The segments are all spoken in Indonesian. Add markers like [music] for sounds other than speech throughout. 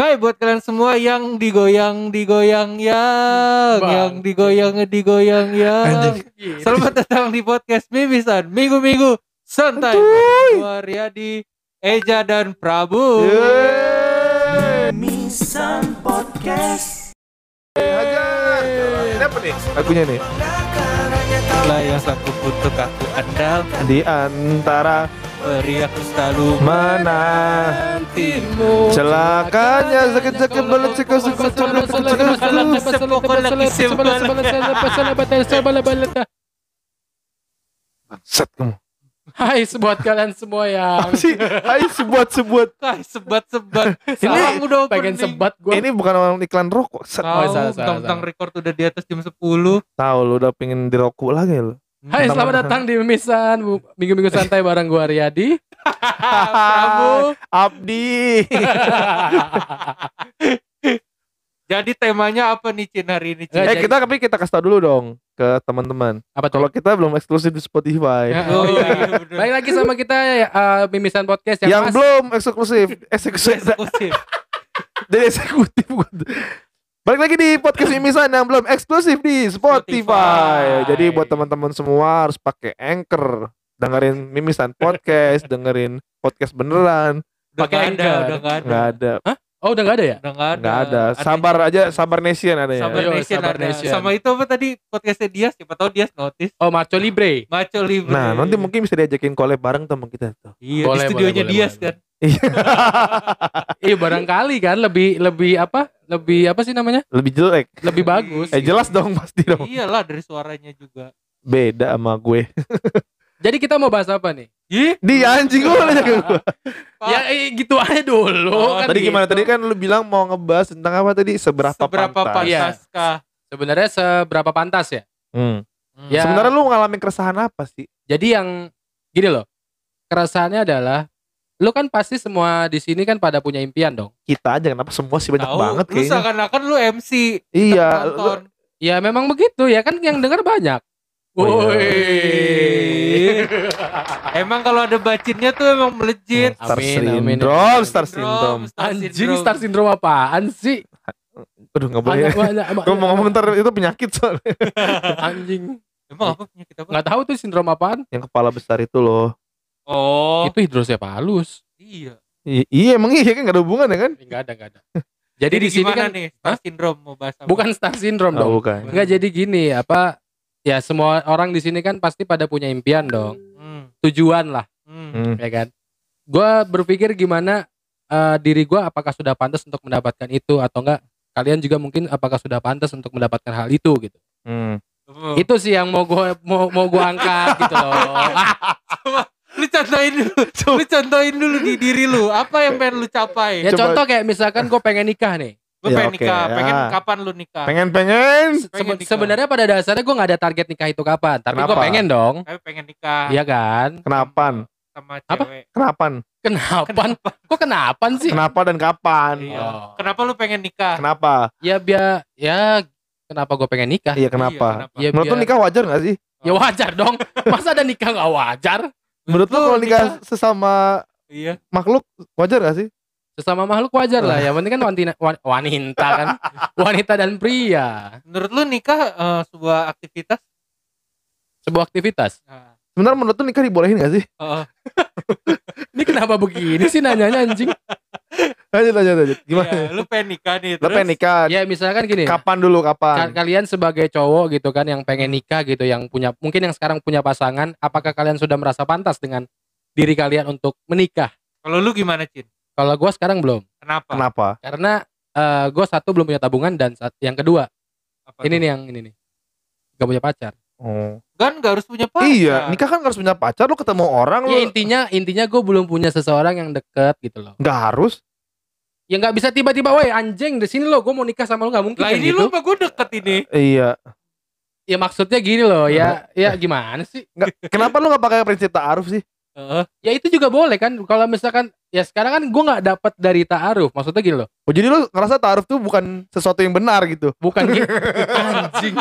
Hai buat kalian semua yang digoyang digoyang yang Bang. yang digoyang digoyang yang. Selamat datang di podcast Mimisan Minggu-minggu santai. Gua Riyadi, Eja dan Prabu. Mimisan Podcast Hajar. Apa nih? Lagunya nih. Lah yang satu untuk aku andal Di antara beri aku selalu mana menantimu. celakanya sakit-sakit balet cekak sakit Set kamu. Hai buat kalian semua Apa sih? Hai sebuat-sebuat. Ah, sebat-sebat. Ini Salam udah pengen sebat gue. Ini bukan orang iklan rokok. Set. Tahu, Oh, tentang record udah di atas jam 10. Tahu lu udah pengen dirokok lagi lu. Hai selamat datang di Mimisan Bu- Minggu-minggu santai bareng gua Riyadi. Prabu. [laughs] Abdi. [laughs] Jadi temanya apa nih Cin hari ini Cin? Eh, eh kita tapi kita kasih tau dulu dong ke teman-teman. Apa Kalau kita belum eksklusif di Spotify. Ya. Oh iya bener. Baik lagi sama kita uh, Mimisan Podcast yang, yang mas- belum eksklusif, eksekutif, Eksekutif. jadi eksekutif. Balik lagi di podcast Mimisan yang belum eksklusif di Spotify. Spotify. Jadi buat teman-teman semua harus pakai Anchor, dengerin Mimisan podcast, dengerin podcast beneran. Pakai Anchor. udah nggak ada. Ada, Oh udah gak ada ya? Udah nggak ada. nggak ada. Sabar aja, Sabar Nation ada ya. Sabar Nation Sabar ada. Nation. Sama itu apa tadi podcastnya dia? Siapa tahu dia notice. Oh Macho Libre. Maco Libre. Nah, nanti mungkin bisa diajakin collab bareng teman kita tuh. Iya, Boleh, di studionya boleh, dia boleh, kan. Iya barangkali kan lebih lebih apa? Lebih apa sih namanya? Lebih jelek. Lebih bagus. Eh jelas dong pasti dong. Iyalah dari suaranya juga. Beda sama gue. [laughs] Jadi kita mau bahas apa nih? Ih, Dia anjing gue nanya ke gue. Ya eh, gitu aja dulu. Oh, kan Tadi gimana? gitu. Tadi kan lu bilang mau ngebahas tentang apa tadi? Seberapa, seberapa pantas. Iya. pantaskah? Sebenarnya seberapa pantas ya? Hmm. Hmm. Ya. Sebenarnya lu mengalami keresahan apa sih? Jadi yang gini loh. Keresahannya adalah lu kan pasti semua di sini kan pada punya impian dong. Kita aja kenapa semua sih banyak Tahu, banget lu kayaknya. seakan-akan lu MC. Iya, nonton. Ya memang begitu ya kan yang dengar banyak. Oh, iya. Woi. [laughs] Emang kalau ada bacinnya tuh emang melejit. Star Amin, amin. syndrome, star syndrome. Star Anjing syndrome. star syndrome apaan sih? Aduh nggak boleh. Gue [laughs] mau ngomong ntar itu penyakit soalnya. [laughs] anjing. Emang apa penyakit apa? Nggak tahu tuh sindrom apaan. Yang kepala besar itu loh. Oh, Itu hidrosepalus. iya. I- iya emang iya kan gak ada hubungan ya kan? Enggak ada, enggak ada. [laughs] Jadi, di sini kan nih Star syndrome mau bahas apa? bukan star syndrome Oh, dong. bukan. Enggak jadi gini, apa ya semua orang di sini kan pasti pada punya impian dong. Hmm. Tujuan lah, Hmm. Hmm. ya kan? Gua berpikir gimana eh, diri gua apakah sudah pantas untuk mendapatkan itu atau enggak? Kalian juga mungkin apakah sudah pantas untuk mendapatkan hal itu gitu. Hmm. Oh. Itu sih yang mau gua mau mau gua angkat gitu loh. [laughs] Lu contohin dulu. Lu contohin dulu di diri lu. Apa yang pengen lu capai? ya Coba- contoh kayak misalkan gue pengen nikah nih. Lu Ya, pengen oke, nikah. ya. Pengen kapan lu nikah? Pengen-pengen. Se- Pengen nikah. Sebenarnya pada dasarnya gue nggak ada target nikah itu kapan, tapi gue Kenapa? pengen dong. Tapi pengen nikah. Iya kan? Kenapan? Sama Apa? cewek. Kenapan? Kenapa? Kok kenapan sih? Kenapa dan kapan? Iya. Oh. Kenapa lu pengen nikah? Kenapa? Ya biar ya kenapa gue pengen nikah? Iya kenapa? Ya Menurut lu biar- nikah wajar gak sih? Ya wajar dong. Masa ada nikah nggak wajar? Menurut lu kalau nikah sesama Iya. makhluk wajar gak sih? Sesama makhluk wajar lah. Yang penting kan wanita, wan- wanita kan, [laughs] wanita dan pria. Menurut lu nikah eh, sebuah aktivitas? Sebuah aktivitas. Nah, Sebenarnya menurut lu nikah dibolehin gak sih? eh, [laughs] Ini kenapa begini sih nanyanya anjing? Lanjut lanjut lanjut. Gimana? iya, lu pengen nikah nih. Lu pengen nikah? Ya misalkan gini. Kapan dulu Ka- kapan? kalian sebagai cowok gitu kan yang pengen nikah gitu yang punya mungkin yang sekarang punya pasangan apakah kalian sudah merasa pantas dengan diri kalian untuk menikah Kalau lu gimana, Cin? kalau gue sekarang belum Kenapa? Kenapa? karena gue satu belum punya tabungan dan saat, yang kedua Apa ini tuh? nih yang ini nih gak punya pacar Oh. Kan gak harus punya pacar. Iya, nikah kan harus punya pacar. Lu ketemu orang ya lu intinya intinya gue belum punya seseorang yang deket gitu loh nggak harus. Ya nggak bisa tiba-tiba woi anjing di sini lo gue mau nikah sama lo nggak mungkin Lah ini lu gitu gue deket ini. Iya. ya maksudnya gini loh ya ya gimana sih Nggak, kenapa lu nggak pakai prinsip ta'aruf sih? Heeh. ya itu juga boleh kan kalau misalkan ya sekarang kan gue nggak dapat dari taaruf maksudnya gini loh Oh, jadi lu ngerasa ta'aruf tuh bukan sesuatu yang benar gitu. bukan gitu [laughs] anjing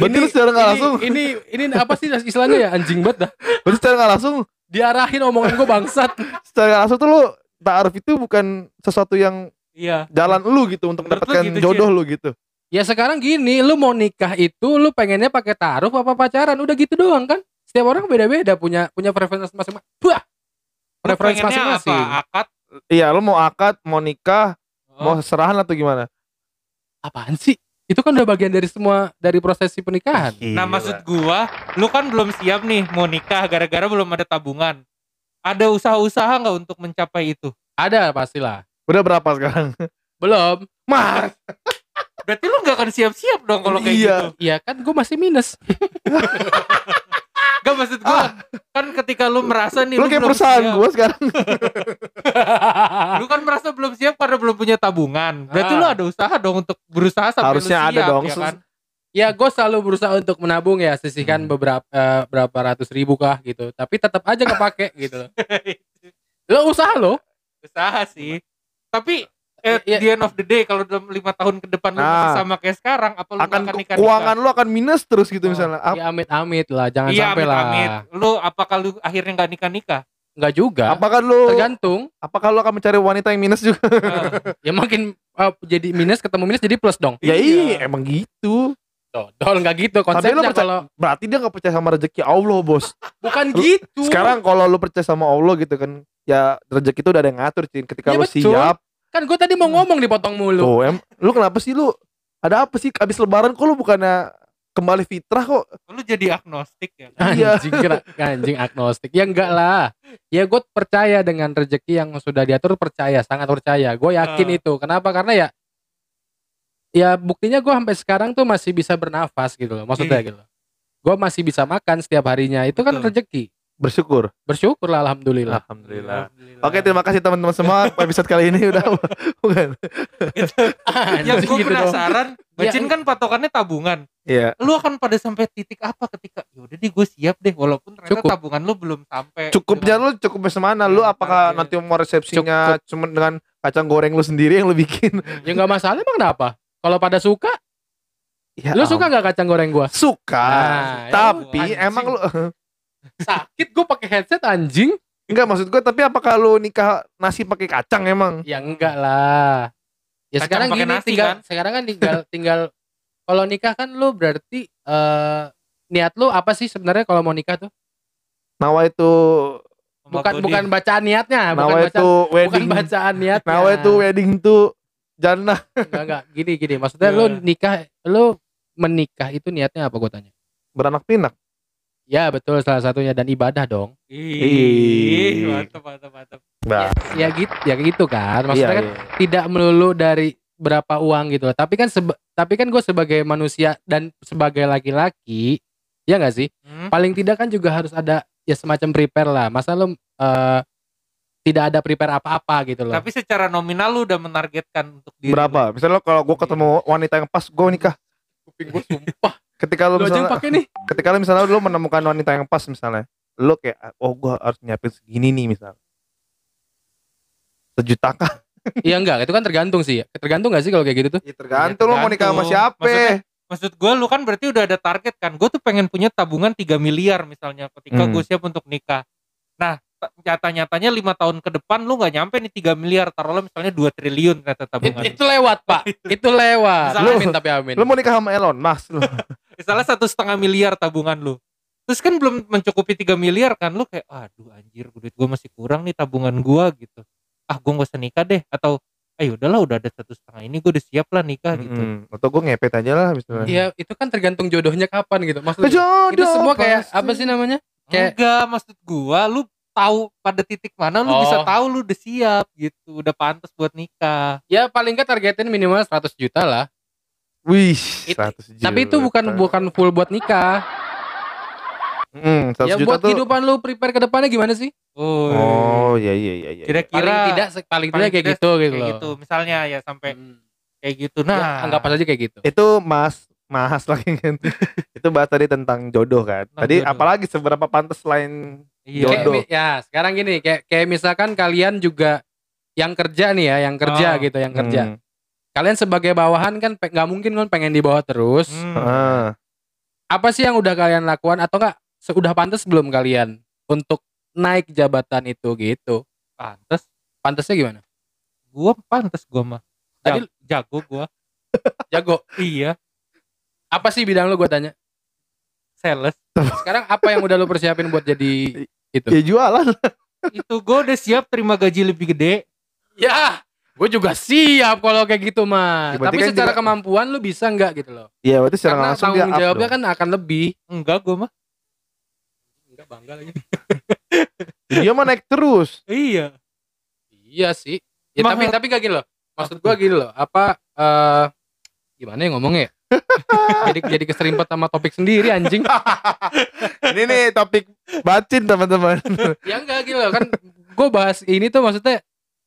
Berarti lu secara nggak ini, langsung, ini ini apa sih istilahnya ya anjing banget dah berarti secara nggak langsung, diarahin omongan gue bangsat secara nggak langsung tuh lu ta'aruf itu bukan sesuatu yang Iya. jalan lu gitu untuk Menurut lu mendapatkan gitu, jodoh lu gitu. Ya sekarang gini, lu mau nikah itu lu pengennya pakai taruh apa pacaran? Udah gitu doang kan? Setiap orang beda-beda punya punya preferensi masing-masing. Wah. Lu Preferensi masing-masing. Apa? Akad. Iya, lu mau akad, mau nikah, Oh, mau serahan atau gimana? Apaan sih? Itu kan udah bagian dari semua dari prosesi pernikahan. Nah maksud gua, lu kan belum siap nih mau nikah gara-gara belum ada tabungan. Ada usaha-usaha nggak untuk mencapai itu? Ada pastilah. udah berapa sekarang? Belum. Mas, [laughs] Berarti lu nggak akan siap-siap dong kalau kayak Iya. gitu. Iya kan gue masih minus. [laughs] Gak maksud gua, kan ketika lu merasa nih lu kayak belum perusahaan gua sekarang. [laughs] lu kan merasa belum siap karena belum punya tabungan. Berarti Ah. lu ada usaha dong untuk berusaha sampai Harusnya lu ada siap, dong. ya kan? Ya gue selalu berusaha untuk menabung ya sisihkan Hmm. beberapa eh, berapa ratus ribu kah gitu. Tapi tetap aja kepake gitu. Lo [laughs] usaha lo. usaha sih. Tapi at Iya. the end of the day kalau dalam lima tahun ke depan lu Nah. masih sama kayak sekarang, apa lu akan akan nikah? keuangan lu akan minus terus gitu Oh, misalnya. Ap- Ya amit-amit lah, jangan Iya, sampai amit, lah. amit. Lu apakah lu akhirnya nggak nikah nikah? Enggak juga. apakah lu Tergantung. apakah lu akan mencari wanita yang minus juga? [laughs] Ya makin eh, jadi minus ketemu minus jadi plus dong. ya Iya. iya, emang gitu. Dodol nggak gitu Tapi lu konsepnya percaya, kalau berarti dia nggak percaya sama rezeki Allah, Bos. bukan Lu- gitu. Sekarang kalau lu percaya sama Allah gitu kan, ya rezeki itu udah ada yang ngatur, Cin. Ketika Ya, lu betul. siap, kan gue tadi mau ngomong dipotong mulu. tuh, em, lu kenapa sih lu? Ada apa sih abis lebaran kok lu bukannya kembali fitrah kok? Lu jadi agnostik ya? Iya. Anjing kira anjing agnostik. Ya enggak lah. Ya gue percaya dengan rezeki yang sudah diatur percaya, sangat percaya. Gue yakin Ah. itu. Kenapa? Karena ya ya buktinya gue sampai sekarang tuh masih bisa bernafas gitu loh. Maksudnya Iya. gitu. Gue masih bisa makan setiap harinya. Itu kan Betul. rezeki. Bersyukur. Bersyukur lah alhamdulillah. Alhamdulillah. Oke, terima kasih teman-teman semua. [laughs] Episode kali ini udah bukan. Yang Anjing gue gitu penasaran, [laughs] Ya, Bacin kan patokannya tabungan. Iya. Lu akan pada sampai titik apa ketika ya udah deh gue siap deh walaupun ternyata Cukup. tabungan lu belum sampai. Cukupnya Dengan- lu cukup semana lu Iya, apakah target. nanti mau resepsinya cuma dengan kacang goreng lu sendiri yang lu bikin? Ya nggak masalah emang kenapa? Kalau pada suka, Ya lu suka nggak kacang goreng gua? Suka. Nah, ya tapi anjing. emang lu [laughs] Sakit gue pakai headset anjing. enggak maksud gue tapi apakah lu nikah nasi pakai kacang emang? Ya enggak lah. Ya Kacang sekarang gini nasi, tinggal kan? sekarang kan tinggal [laughs] tinggal kalau nikah kan lu berarti eh niat lu apa sih sebenarnya kalau mau nikah tuh? Nawa itu Bukan bukan bacaan niatnya, bukan Nawa bacaan itu bukan wedding. bacaan niatnya. Nawa itu wedding tuh jannah. enggak enggak gini gini maksudnya Ya. lu nikah lu menikah itu niatnya apa gue tanya? Beranak pinak. Ya betul salah satunya dan ibadah dong. Ih, mantap mantap mantap. Nah, Ya gitu ya gitu kan. Maksudnya iya, kan iya. tidak melulu dari berapa uang gitu loh. Tapi kan seba- tapi kan gue sebagai manusia dan sebagai laki-laki ya nggak sih? Hmm? Paling tidak kan juga harus ada ya semacam prepare lah. Masa lu eh, tidak ada prepare apa-apa gitu loh. Tapi secara nominal lu udah menargetkan untuk diri lu. Berapa? Misalnya kalau gue ketemu wanita yang pas, gue nikah. kuping gue sumpah. [laughs] Ketika lu lu yang misalnya, pakai nih. ketika lu misalnya lu menemukan wanita yang pas misalnya, lu kayak oh gue harus nyiapin segini nih misalnya. Sejuta kah? [laughs] Iya enggak, itu kan tergantung sih. Tergantung gak sih kalau kayak gitu tuh? Ya tergantung lu mau nikah sama siapa. Maksudnya- Maksud gue lu kan berarti udah ada target kan. Gue tuh pengen punya tabungan 3 miliar misalnya ketika Hmm. gue siap untuk nikah. Nah, nyata-nyatanya lima tahun ke depan lu nggak nyampe nih 3 miliar. Taruhlah misalnya 2 triliun kata tabungan. Itu lewat, Pak. [laughs] itu lewat. Misalnya- amin tapi amin. Lu mau nikah sama Elon Mas lu. [laughs] Misalnya satu setengah miliar tabungan lu. Terus kan belum mencukupi 3 miliar kan lu kayak aduh anjir duit gue masih kurang nih tabungan gua gitu. Ah gue gak usah nikah deh atau ayo udahlah udah ada satu setengah ini gue udah siap lah nikah gitu. Mm-mm. Atau gue ngepet aja lah misalnya. Iya, itu kan tergantung jodohnya kapan gitu. Maksudnya Jodoh itu semua kayak pasti. apa sih namanya? Kayak- Enggak, maksud gua lu tahu pada titik mana lu Oh. bisa tahu lu udah siap gitu, udah pantas buat nikah. Ya paling nggak targetin minimal 100 juta lah. Wih, It- 100 juta. Tapi itu bukan bukan full buat nikah. Mm, 100 Ya juta buat tuh. kehidupan lu prepare ke depannya gimana sih? Oh, Oh, iya iya iya iya. kira-kira Paling tidak se- paling tidak paling kayak gitu gitu kayak loh. gitu. Misalnya ya sampai Hmm. kayak gitu. Ya, Nah, anggap aja kayak gitu. Itu Mas Mas lagi kan. [laughs] itu bahas tadi tentang jodoh kan. Tentang Tadi jodoh. apalagi seberapa pantas selain iya. Kayak Jodoh. ya sekarang gini kayak kayak misalkan kalian juga yang kerja nih ya, yang kerja Oh. gitu, yang kerja. Hmm. Kalian sebagai bawahan kan nggak mungkin kan pengen di bawah terus. Hmm. Ah. Apa sih yang udah kalian lakukan atau enggak sudah pantas belum kalian untuk naik jabatan itu gitu? Pantas. Pantasnya gimana? Gua pantas gua mah. Tadi Jag- jago gua. [laughs] jago. Iya, Apa sih bidang lu gue tanya? Sales. Sekarang apa yang udah lu persiapin buat jadi itu? Ya jualan. Itu gua udah siap terima gaji lebih gede. Ya, gue juga siap kalau kayak gitu mah. Ya, Tapi kan secara juga- kemampuan lu bisa nggak gitu loh? Iya berarti secara Karena langsung dia tanggung up jawabnya dong. kan akan lebih. Enggak gua mah. Enggak bangga lagi. Dia mah naik terus. Iya. Iya sih. Ya tapi Mahal. tapi gak gini loh. Maksud gua gini loh. Apa eh gimana ya ngomongnya? ya? [laughs] jadi jadi keserimpet sama topik sendiri anjing. [laughs] Ini nih topik bacin teman-teman. [laughs] ya enggak gitu kan gue bahas ini tuh maksudnya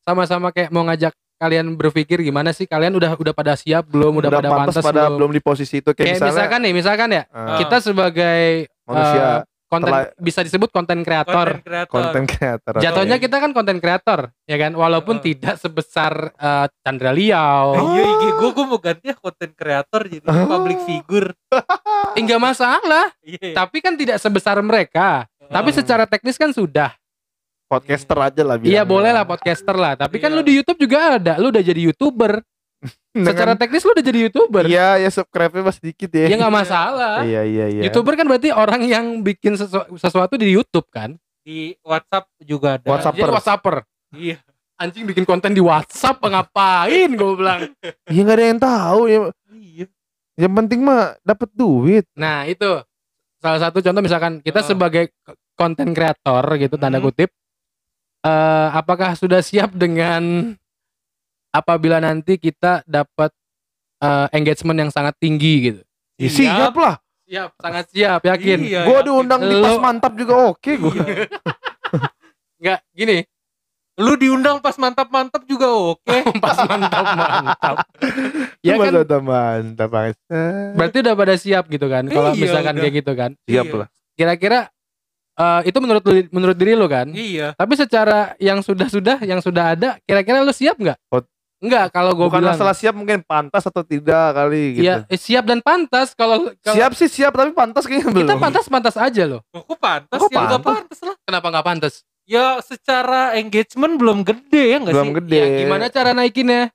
sama-sama kayak mau ngajak kalian berpikir gimana sih? Kalian udah udah pada siap belum? Udah, pada pantas pada belum, belum di posisi itu kayak, kayak misalnya misalkan nih misalkan ya eh, kita sebagai manusia. eh, konten telah- bisa disebut konten kreator Konten kreator. jatuhnya kita kan konten kreator ya kan walaupun Heeh. tidak sebesar eh, Chandra Liao Eh, Iya, IG gua gua mau ganti ya konten kreator jadi Oh. public figure. [laughs] enggak masalah Iya. tapi kan tidak sebesar mereka tapi Hmm. secara teknis kan sudah podcaster aja lah Iya boleh lah podcaster lah Tapi kan Iya. lu di Youtube juga ada Lu udah jadi youtuber Dengan- Secara teknis lu udah jadi youtuber Iya, ya subscribe-nya masih dikit ya. Ya nggak masalah Iya, iya, iya. Youtuber kan berarti orang yang bikin sesu- sesuatu di YouTube kan di WhatsApp juga ada. WhatsApp. Jadi Whatsapper Iya. Anjing bikin konten di WhatsApp ngapain gue bilang [laughs] Iya nggak ada yang tahu ya. Iya. Yang penting mah dapat duit. Nah itu Salah satu contoh misalkan Kita Oh. sebagai konten kreator gitu Tanda Hmm. kutip eh Apakah sudah siap dengan Apabila nanti kita dapat eh, engagement yang sangat tinggi gitu Ya, siap lah. Siap, sangat siap, yakin Iya, Gua yakin. diundang di Lu- pas mantap juga oke gua. Iya. Enggak, gini Lu diundang pas mantap-mantap juga oke. [laughs] pas mantap mantap ya Cuma kan mantap Bang. berarti udah pada siap gitu kan kalau Iya, misalkan udah. kayak gitu kan Siap Iya. lah. kira-kira eh, itu menurut menurut diri lu kan Iya. tapi secara yang sudah-sudah yang sudah ada kira-kira lu siap nggak Oh. Enggak kalau gue bilang masalah siap mungkin pantas atau tidak kali gitu. Iya, eh, siap dan pantas kalau kalau Siap sih siap tapi pantas kayaknya belum. kita pantas-pantas aja loh. Kok pantas Kok ya pantas? pantas lah. Kenapa nggak pantas? Ya secara engagement belum gede ya nggak belum sih? gede. Ya, gimana cara naikinnya?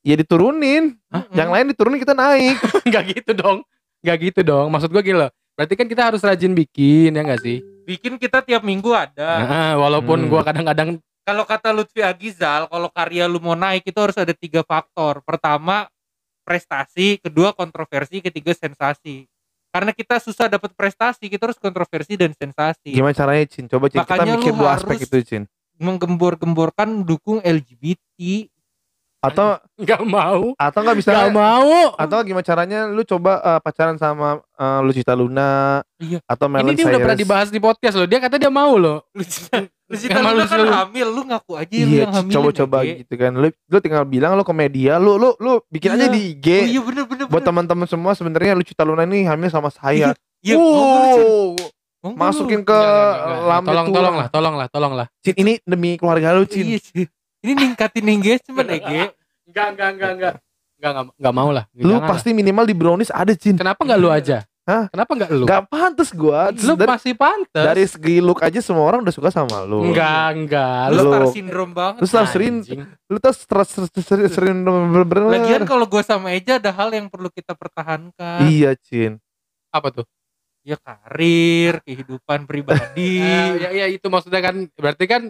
Ya diturunin. Mm-mm. Yang lain diturunin kita naik. [laughs] Nggak gitu dong. Nggak gitu dong. Maksud gue gini loh. Berarti kan kita harus rajin bikin ya nggak sih? bikin kita tiap minggu ada. Nah, walaupun Hmm. gua kadang-kadang Kalau kata Lutfi Agizal, kalau karya lu mau naik itu harus ada tiga faktor. Pertama prestasi, kedua kontroversi, ketiga sensasi. Karena kita susah dapat prestasi, kita harus kontroversi dan sensasi. Gimana caranya Cin? Coba Cin kita Makanya mikir lu dua aspek itu Cin. Menggembor-gemborkan dukung LGBT. Atau [laughs] nggak mau, atau nggak bisa nggak mau. atau gimana caranya lu coba eh, pacaran sama eh, Lucita Luna Iya. atau Ini Melon dia udah pernah Cyrus. dibahas di podcast loh. Dia kata dia mau loh. Lu cita, lu cita Nggak lu malu kan hamil, lu ngaku aja lu Iya, yang hamil. coba-coba gitu kan. Lu, lu tinggal bilang lu ke media, lu lu lu bikin aja Iya. di IG. Oh iya bener bener. Buat teman-teman semua sebenarnya Lucita Luna ini hamil sama saya. Iya, lu. Wow, Monggo masukin lu. ke lambe Tolong, tolong lah, tolong lah, tolong lah. Cin, ini demi keluarga lu, Cin. Iya, Cin. Ini ningkatin engagement EG. Enggak, enggak, enggak, enggak. Enggak, enggak, enggak mau lah. Lu Jangan pasti minimal di brownies ada, Cin. lah. Kenapa enggak lu aja? Hah? Kenapa enggak lu? Gak pantas gua. Lu dari, masih pantas. dari segi look aja semua orang udah suka sama lu. Enggak, enggak. Lu Lu- star syndrome banget. Lu selalu sering lu tuh stres stres- stres- sering bener Lagian kalau gue sama Eja ada hal yang perlu kita pertahankan. Iya, Cin. Apa tuh? Ya karir, kehidupan pribadi. [laughs] Eh, ya, ya itu maksudnya kan berarti kan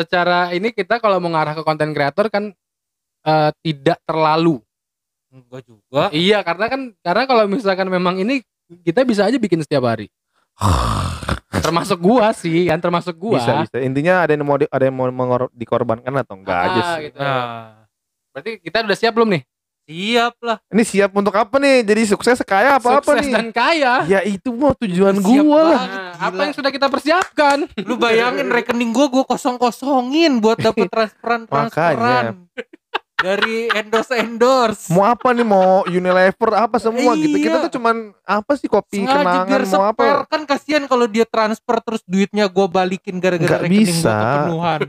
secara ini kita kalau mau ngarah ke konten kreator kan eh, tidak terlalu. Enggak juga. Iya, karena kan karena kalau misalkan memang ini kita bisa aja bikin setiap hari. [sighs] termasuk gua sih, kan termasuk gua. Bisa, bisa. Intinya ada yang mau di- ada yang mau mengor- dikorbankan atau enggak Ah, aja sih. gitu. Nah, Berarti kita udah siap belum nih? Siap lah. Ini siap untuk apa nih? Jadi sukses kaya apa apa Sukses nih? dan kaya. Ya itu mau tujuan Siap gua lah. banget, gila. apa yang sudah kita persiapkan? [laughs] Lu bayangin rekening gue gue kosong kosongin buat dapet [laughs] transferan transferan dari endorse endorse. Mau apa nih? Mau Unilever apa semua gitu. Iya. Kita tuh cuman apa sih kopi Sengaja kenangan biar mau apa? kan kasihan kalau dia transfer terus duitnya gue balikin gara-gara rekening bisa. kepenuhan.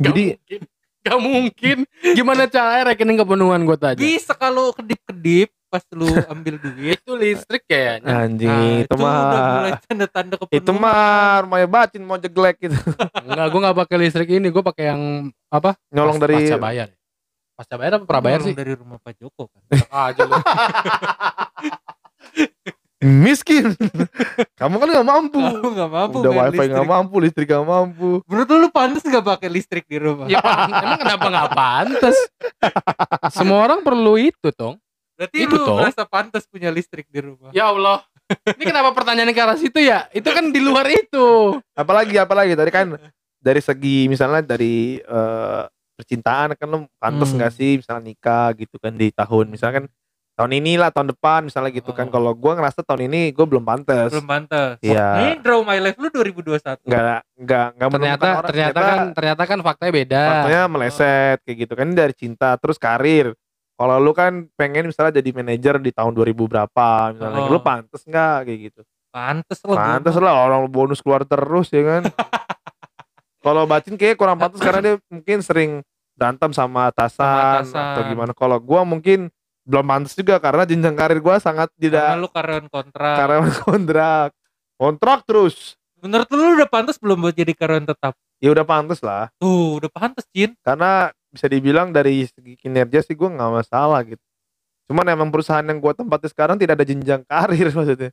Jadi mungkin. Gak mungkin. Gimana caranya rekening kepenuhan gue tanya? Bisa kalau kedip-kedip pas lu ambil duit. Itu listrik kayaknya. anjing Nah, itu udah mulai mah tanda-tanda kepenuhan. itu mah rumahnya bacin mau jeglek gitu. Enggak, gue gak pakai listrik ini. Gue pakai yang apa? Nyolong Pas- dari pasca bayar. Pasca bayar apa prabayar sih? dari rumah Pak Joko kan aja lu. Miskin. Kamu kan gak mampu. Kamu gak mampu Udah wifi listrik. gak mampu, listrik gak mampu. Menurut lu, lu pantas gak pakai listrik di rumah? Ya, emang kenapa nggak pantas? Semua orang perlu itu, Tong. Berarti Itu lu toh. merasa pantas punya listrik di rumah. Ya Allah. Ini kenapa pertanyaan ke arah situ ya? Itu kan di luar itu. Apalagi apalagi tadi kan dari segi misalnya dari eh, percintaan kan lu pantas Hmm. nggak sih misalnya nikah gitu kan di tahun misalnya kan tahun inilah tahun depan misalnya gitu kan Oh. kalau gua ngerasa tahun ini gue belum pantas Belum pantas. Iya. Ini draw my life lu 2021. nggak nggak nggak Ternyata orang. ternyata kan ternyata kan faktanya beda. faktanya meleset kayak gitu kan Ini dari cinta terus karir kalau lu kan pengen misalnya jadi manajer di tahun 2000 berapa misalnya Oh. lu pantas nggak kayak gitu Pantes lah. pantas lah orang bonus keluar terus ya kan [laughs] kalau bacin kayak kurang pantas karena dia mungkin sering berantem sama atasan, Sama atasan. atau gimana kalau gua mungkin belum pantas juga karena jenjang karir gua sangat Karena tidak lu karyawan kontrak. karyawan kontrak kontrak terus Menurut lu, lu udah pantas belum buat jadi karyawan tetap? ya udah pantas lah Tuh, udah pantas, Jin. karena bisa dibilang dari segi kinerja sih gua nggak masalah gitu cuman emang perusahaan yang gua tempati sekarang tidak ada jenjang karir [laughs] maksudnya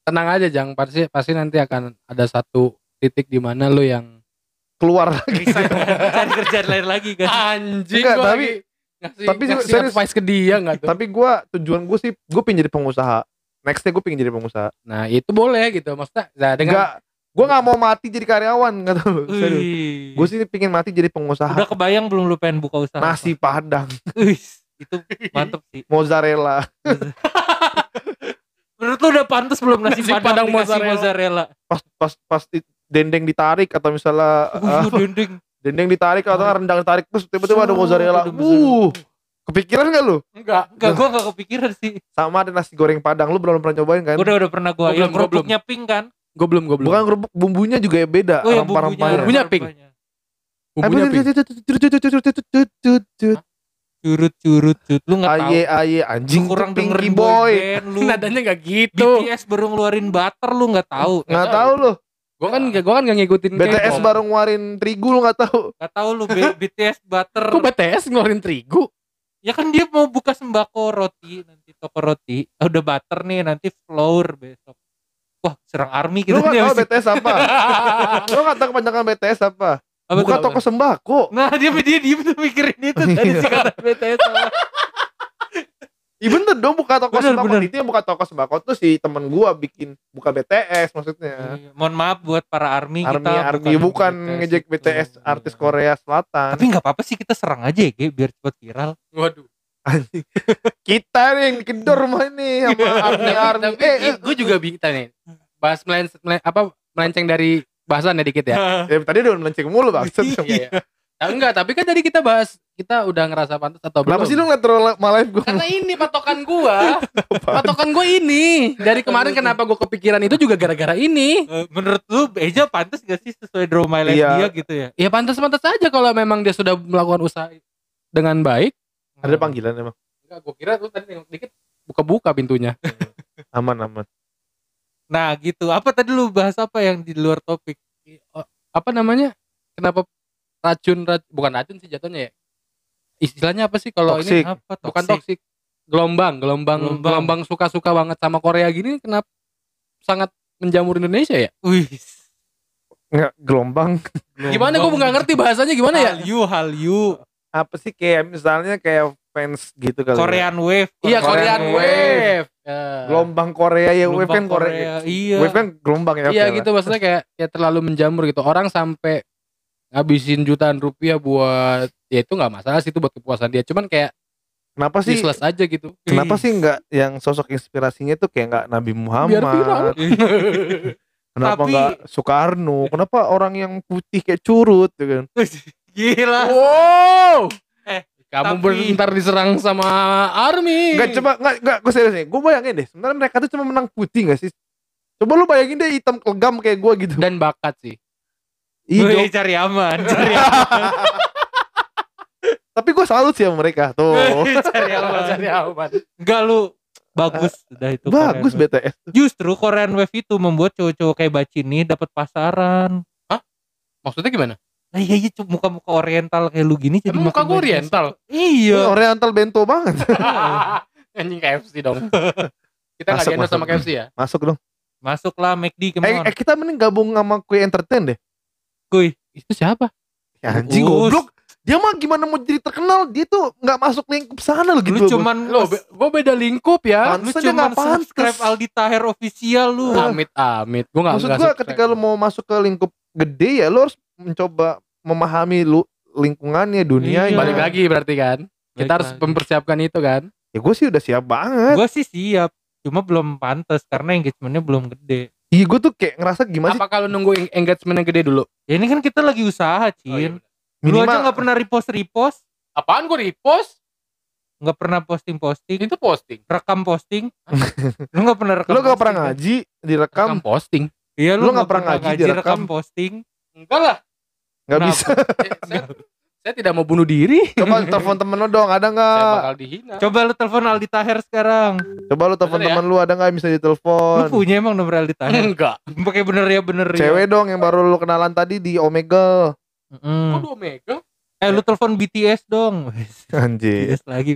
Tenang aja, Jang. Pasti pasti nanti akan ada satu titik di mana lu yang keluar lagi cari kerjaan lain lagi kan. anjing Enggak, gua tapi- lagi ngasih, tapi ngasih serius. advice ke dia enggak tuh? tapi gua tujuan gua sih gua pengen jadi pengusaha nextnya gue pengen jadi pengusaha Nah, itu boleh gitu. Maksudnya nah, dengan Enggak, gue nggak mau mati jadi karyawan nggak tahu. Serius. Wih. Gue sih pengen mati jadi pengusaha. Udah kebayang belum lu pengen buka usaha? Nasi padang, apa? Wih, itu mantep sih. mozzarella. [laughs] Menurut lu udah pantas belum nasi, Nasi padang, padang mozzarella. mozzarella? Pas pas pas dendeng ditarik atau misalnya Uh, [laughs] dendeng. Dendeng ditarik atau rendang ditarik terus tiba-tiba ada mozzarella. Uh, kepikiran gak lu? enggak. Enggak, gua gak kepikiran sih. Sama ada nasi goreng padang. Lu belum pernah cobain kan? Udah udah pernah gua. Gua Yang belum, gua kerupuknya pink kan? Gue belum, gue belum. Bukan kerupuk, bumbunya juga ya beda. Oh ya rempah-rempahnya. Bumbunya pink. Bumbunya pink. Curut curut curut. Lu nggak tahu. Aye aye anjing Lu kurang tuh Pinky dengerin boy. band lu. Nadanya enggak gitu. BTS baru ngeluarin butter lu nggak tahu. Nggak tahu lu. Gue kan gue kan gak ngikutin BTS K-pop. baru ngeluarin terigu lu nggak tahu. Nggak tahu lu B- BTS butter. Kok BTS ngeluarin terigu? Ya kan dia mau buka sembako roti nanti toko roti. Ah, udah butter nih nanti flour besok. Wah serang army Lu gitu nggak nih tahu BTS apa? [laughs] Lu nggak tahu kepanjangan BTS apa? apa Buka toko apa? sembako. Nah dia dia diem tuh mikirin itu tadi sih kata BTS sama. Iya bener dong buka toko Bener, sembako. bener. Itu yang buka toko sembako tuh si temen gua bikin buka BTS maksudnya. Iya, Mohon maaf buat para army, Army kita Army bukan ngejek itu. BTS artis Iya. Korea Selatan. Tapi nggak apa-apa sih kita serang aja ya, Ge, biar cepet viral. Waduh. [laughs] Kita nih yang kedor rumah ini sama [laughs] Army Army. Tapi Eh, eh, gue juga bingung nih. Bahas melen, melen- apa melenceng dari bahasan ya dikit ya. [laughs] eh, tadi udah melenceng mulu bang. Iya. Nah, enggak, tapi kan tadi kita bahas kita udah ngerasa pantas atau Kenapa belum. sih lu ngeliat terlalu malah gue Karena ini patokan gua. [laughs] patokan gua ini. Dari kemarin kenapa gua kepikiran itu juga gara-gara ini. Eh, Menurut lu Eja pantas gak sih sesuai draw my life Iya. dia gitu ya? Ya pantas-pantas aja kalau memang dia sudah melakukan usaha dengan baik. ada panggilan emang. Enggak, gua kira lu tadi nengok dikit buka-buka pintunya. [laughs] Aman aman. Nah gitu. Apa tadi lu bahas apa yang di luar topik? Apa namanya? Kenapa racun, rac- bukan racun sih jatuhnya ya? Istilahnya apa sih kalau ini? Toxic. Apa Bukan toxic? toksik. Gelombang, gelombang, Gelombang. gelombang suka-suka banget sama Korea gini kenapa sangat menjamur Indonesia ya? Wih. Nggak gelombang. Gimana gua nggak ngerti bahasanya gimana ya? Hallyu, Hallyu. Apa sih kayak misalnya kayak fans gitu kali. ya. Korean Wave. Iya Korean Korean Wave. Wave. Ya. Gelombang Korea ya, wave kan Gelombang Korea. Iya. Wave kan gelombang ya. Iya gitu maksudnya kayak ya terlalu menjamur gitu. Orang sampai ngabisin jutaan rupiah buat ya itu nggak masalah sih itu buat kepuasan dia. Cuman kayak. Kenapa sih? useless aja gitu. Kenapa sih nggak yang sosok inspirasinya tuh kayak nggak Nabi Muhammad? Biar viral. [laughs] Kenapa Tapi- nggak Soekarno? Kenapa orang yang putih kayak curut gitu kan? [laughs] Gila. wow. Eh, kamu tapi- bentar diserang sama army. Nggak coba nggak nggak gue serius nih. Gue bayangin deh. Sebenarnya mereka tuh cuma menang putih nggak sih? Coba lu bayangin deh hitam legam kayak gue gitu. dan bakat sih. Iya. Cari aman, cari aman. [laughs] Tapi gue salut sih sama mereka tuh. cari aman. [laughs] Cari aman. Enggak lu bagus udah itu. Bagus Korean Wave. BTS. Justru Korean Wave itu membuat cowok-cowok kayak Bacini dapat pasaran. Maksudnya gimana? Nah, iya iya muka-muka oriental kayak lu gini jadi Emang muka gue oriental? Iya. Oriental bento banget. [laughs] Anjing KFC dong. Kita nggak Masuk, di sama. KFC ya? Masuk dong. Masuklah McD come Eh, eh, kita mending gabung sama Kue Entertain deh. Kuy. Itu siapa? Ya, anjing Us. goblok. Dia mah gimana mau jadi terkenal? Dia tuh nggak masuk lingkup sana loh gitu. Lu cuman Lo, gue beda lingkup ya. Lu cuman subscribe Aldi Taher official lu. Amit amit. Gue nggak Maksud subscribe. ketika lu mau masuk ke lingkup gede ya lu harus mencoba memahami lu lingkungannya dunia Iya. balik lagi berarti kan. Kita Balik harus lagi. mempersiapkan itu kan. Ya gue sih udah siap banget. Gua sih siap. Cuma belum pantas karena engagementnya belum gede. Iya gue tuh kayak ngerasa gimana sih Apa kalau nunggu eng- engagement yang gede dulu? Ya ini kan kita lagi usaha, Oh, iya Cin. bener. Lu minimal aja nggak pernah repost repost, Apaan gue repost? nggak pernah posting posting, Itu posting. rekam posting. [laughs] lu nggak pernah rekam. lu gak pernah kan? ngaji direkam Rekam posting. Iya, Lu lu, nggak nggak pernah ngaji, direkam. rekam posting. Enggak lah. nggak Kenapa? bisa. Eh, saya, saya tidak mau bunuh diri. Coba telepon temen lu dong ada Saya nggak? bakal dihina. Coba lu telepon Aldi Taher sekarang. Coba lu telepon ya? temen lu ada nggak yang bisa Lu ditelepon? punya emang nomor Aldi Taher? Enggak. Pakai bener ya bener ya. Cewek dong yang baru lu kenalan tadi di Omegle. Mm. Kok dua mega? Eh lu telepon BTS dong. [laughs] Anjir. BTS lagi.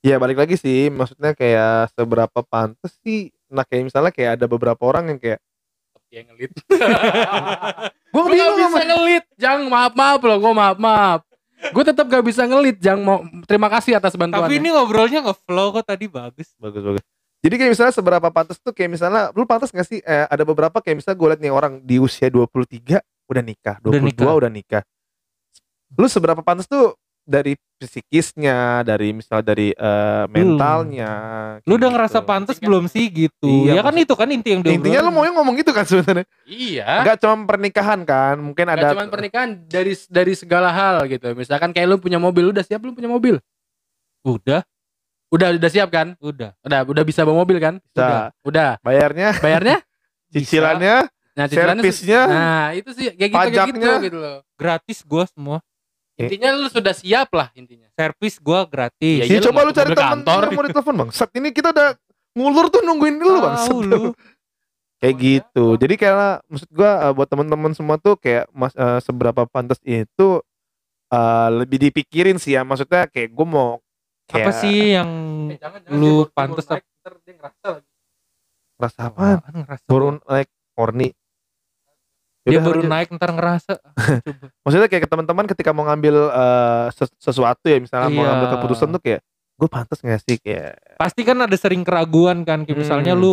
Ya balik lagi sih, maksudnya kayak seberapa pantas sih. Nah kayak misalnya kayak ada beberapa orang yang kayak Yang ngelit. [laughs] gue gak bingung bisa sama ngelit. Jang maaf maaf loh. Gue maaf maaf. Gue tetap gak bisa ngelit. Jang mau terima kasih atas bantuannya. Tapi ini ngobrolnya nge-flow kok tadi bagus. bagus bagus. Jadi kayak misalnya seberapa pantas tuh kayak misalnya lu pantas gak sih eh, ada beberapa kayak misalnya gue liat nih orang di usia 23 udah nikah, 22 Udah udah nikah. nikah. Lu seberapa pantas tuh dari psikisnya, dari misal dari eh, mentalnya. Lu kayak udah gitu. ngerasa pantas belum sih gitu? Iya, ya kan itu kan inti yang dia Intinya lu mau ngomong gitu kan sebenarnya. Iya. Gak cuma pernikahan kan, mungkin Gak ada cuma pernikahan dari dari segala hal gitu. Misalkan kayak lu punya mobil, lu udah siap lu punya mobil? Udah, Udah udah siap kan? udah. Udah udah bisa bawa mobil kan? Bisa. Udah. Udah. bayarnya, Bayarnya? [laughs] cicilannya, Nah, cicilannya servisnya, Nah, itu sih kayak gitu kayak gitu pajaknya. gitu loh. Gratis gua semua. Eh. Intinya lu sudah siap lah intinya. Servis gua gratis. Iya, Ya, lu coba lu cari kantor. yang mau ditelepon bang. Saat ini kita udah ngulur tuh nungguin lu bang. Tahu lu. Kayak Oh, iya? gitu. Oh. Jadi kayak maksud gua eh, buat teman-teman semua tuh kayak mas eh, seberapa pantas itu eh, lebih dipikirin sih ya. Maksudnya kayak gua mau Apa kayak sih yang Eh, jangan, jangan, lu dia ngerasa lagi. rasa apaan? Apaan ngerasa? Baru naik horny. Dia Yaudah, baru lanjut. naik ntar ngerasa. [laughs] Coba. Maksudnya kayak ke teman-teman ketika mau ngambil ses- sesuatu ya misalnya mau Iya. ngambil keputusan tuh kayak gue pantas gak sih kayak Pasti kan ada sering keraguan kan. Kayak misalnya Hmm. lu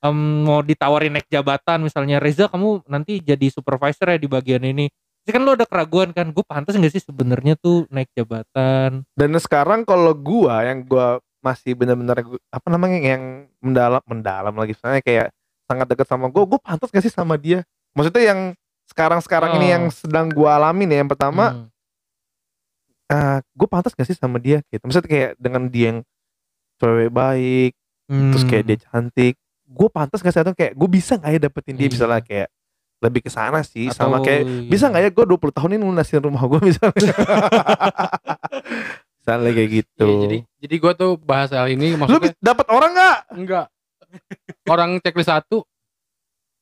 em, mau ditawarin naik jabatan misalnya Reza kamu nanti jadi supervisor ya di bagian ini. Pasti kan lu ada keraguan kan. Gue pantas gak sih sebenarnya tuh naik jabatan? Dan sekarang kalau gua yang gua masih benar-benar apa namanya yang mendalam mendalam lagi misalnya kayak sangat dekat sama gua, gua pantas gak sih sama dia? Maksudnya yang sekarang-sekarang ini Oh. yang sedang gua alami nih yang pertama, Hmm. ah, gua pantas gak sih sama dia gitu. Maksudnya kayak dengan dia yang cewek baik, terus kayak Hmm. dia cantik, gua pantas gak sih atau kayak gua bisa nggak ya dapetin dia Iya. misalnya kayak lebih ke sana sih sama Atau- kayak bisa nggak ya gue 20 tahun ini lunasin rumah gue [laughs] misalnya misalnya kayak gitu Iya, jadi jadi gua tuh bahas hal ini lu maksudnya bi- dapat orang nggak enggak. Orang checklist satu,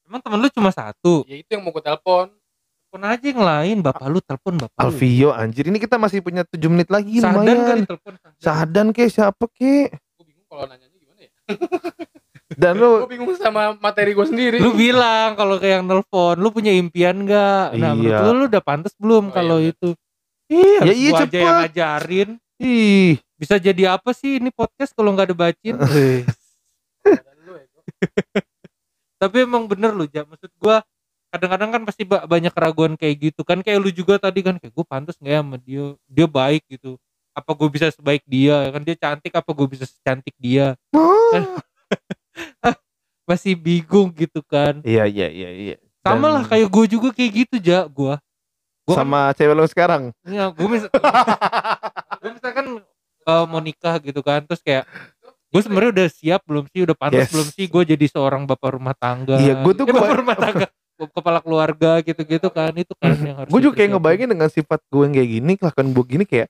Emang temen lu cuma satu. ya itu yang mau gue telepon. Telepon aja yang lain. Bapak lu telepon bapak lu. Alvio anjir ini kita masih punya 7 menit lagi Sadan lumayan kali telepon. Sadan ke siapa ke Gue bingung kalau nanyanya gimana ya. [laughs] dan lu Gue bingung sama materi gue sendiri. Lu bilang kalau kayak yang nelpon, lu punya impian gak? Nah, menurut Iya. lu, lu udah pantas belum Oh, kalau iya, itu? iya Harus iya gua aja cepet yang ngajarin. ih Bisa jadi apa sih ini podcast kalau nggak ada bacin? [laughs] Gua. Tapi emang bener lu, Jam. Maksud gua kadang-kadang kan pasti ba- banyak keraguan kayak gitu kan. Kayak lu juga tadi kan kayak gue pantas nggak ya sama dia? Dia baik gitu. Apa gue bisa sebaik dia? Kan dia cantik apa gue bisa secantik dia? [laughs] Masih bingung gitu kan. Iya iya iya iya. Sama lah kayak gue juga kayak gitu ja gue Gua kan- sama cewek lu sekarang? Ya, gue mis [laughs] gue misalkan eh, mau nikah gitu kan, terus kayak gue sebenarnya udah siap belum sih, udah pantas Yes. belum sih gue jadi seorang bapak rumah tangga. Iya, gua tuh Eh, gua- bapak rumah tangga, kepala keluarga gitu-gitu kan, itu kan yang harus. gue juga kayak ngebayangin dengan sifat gue yang kayak gini kelakuan gue gini kayak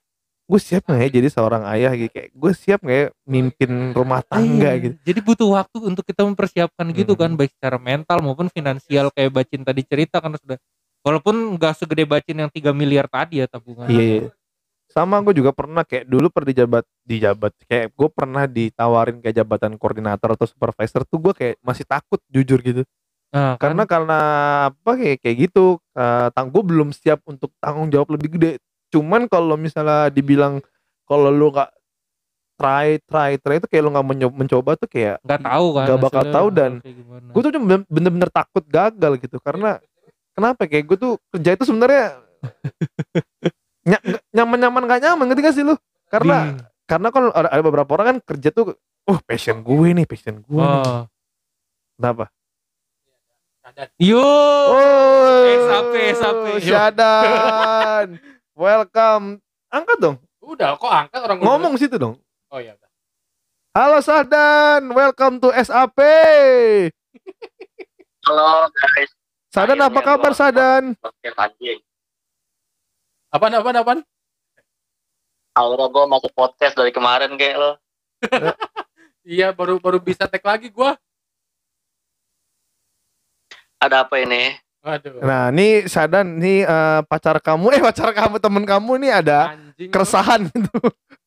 gue siap nggak ya jadi seorang ayah gitu kayak gue siap nggak ya mimpin rumah tangga Iya, gitu Jadi butuh waktu untuk kita mempersiapkan gitu Hmm. kan, baik secara mental maupun finansial kayak Bacin tadi cerita kan sudah Walaupun nggak segede bacin yang 3 miliar tadi ya tabungan. Iya, iya. Sama gue juga pernah kayak dulu pernah dijabat dijabat kayak gue pernah ditawarin kayak jabatan koordinator atau supervisor tuh gue kayak masih takut jujur gitu. Nah, kan, Karena karena apa kayak kayak gitu, eh tang gue belum siap untuk tanggung jawab lebih gede. Cuman kalau misalnya dibilang kalau lu nggak try try try itu kayak lu menyo- mencoba tuh kayak nggak tahu kan. nggak bakal tahu dan gue tuh bener-bener takut gagal gitu karena kenapa kayak gue tuh kerja itu sebenarnya ny- [laughs] nyaman-nyaman gak nyaman ngerti gak sih lu karena Hmm. karena kalau ada, ada beberapa orang kan kerja tuh oh passion gue nih passion gue nih. Oh. kenapa Yo. oh SAP, SAP. Syadan [laughs] welcome angkat dong Udah kok angkat orang ngomong situ dong Oh iya udah. halo Sahdan welcome to SAP [laughs] Halo guys, Sadan apa Akhirnya kabar Sadan podcast anjing. Apaan apaan apaan? Akhirnya gue masuk podcast dari kemarin kayak lo. [laughs] Iya baru baru bisa tag lagi gua. Ada apa ini? Waduh. Nah, ini Sadan, nih eh, pacar kamu, eh pacar kamu, temen kamu nih ada Anjing. keresahan [laughs] gitu.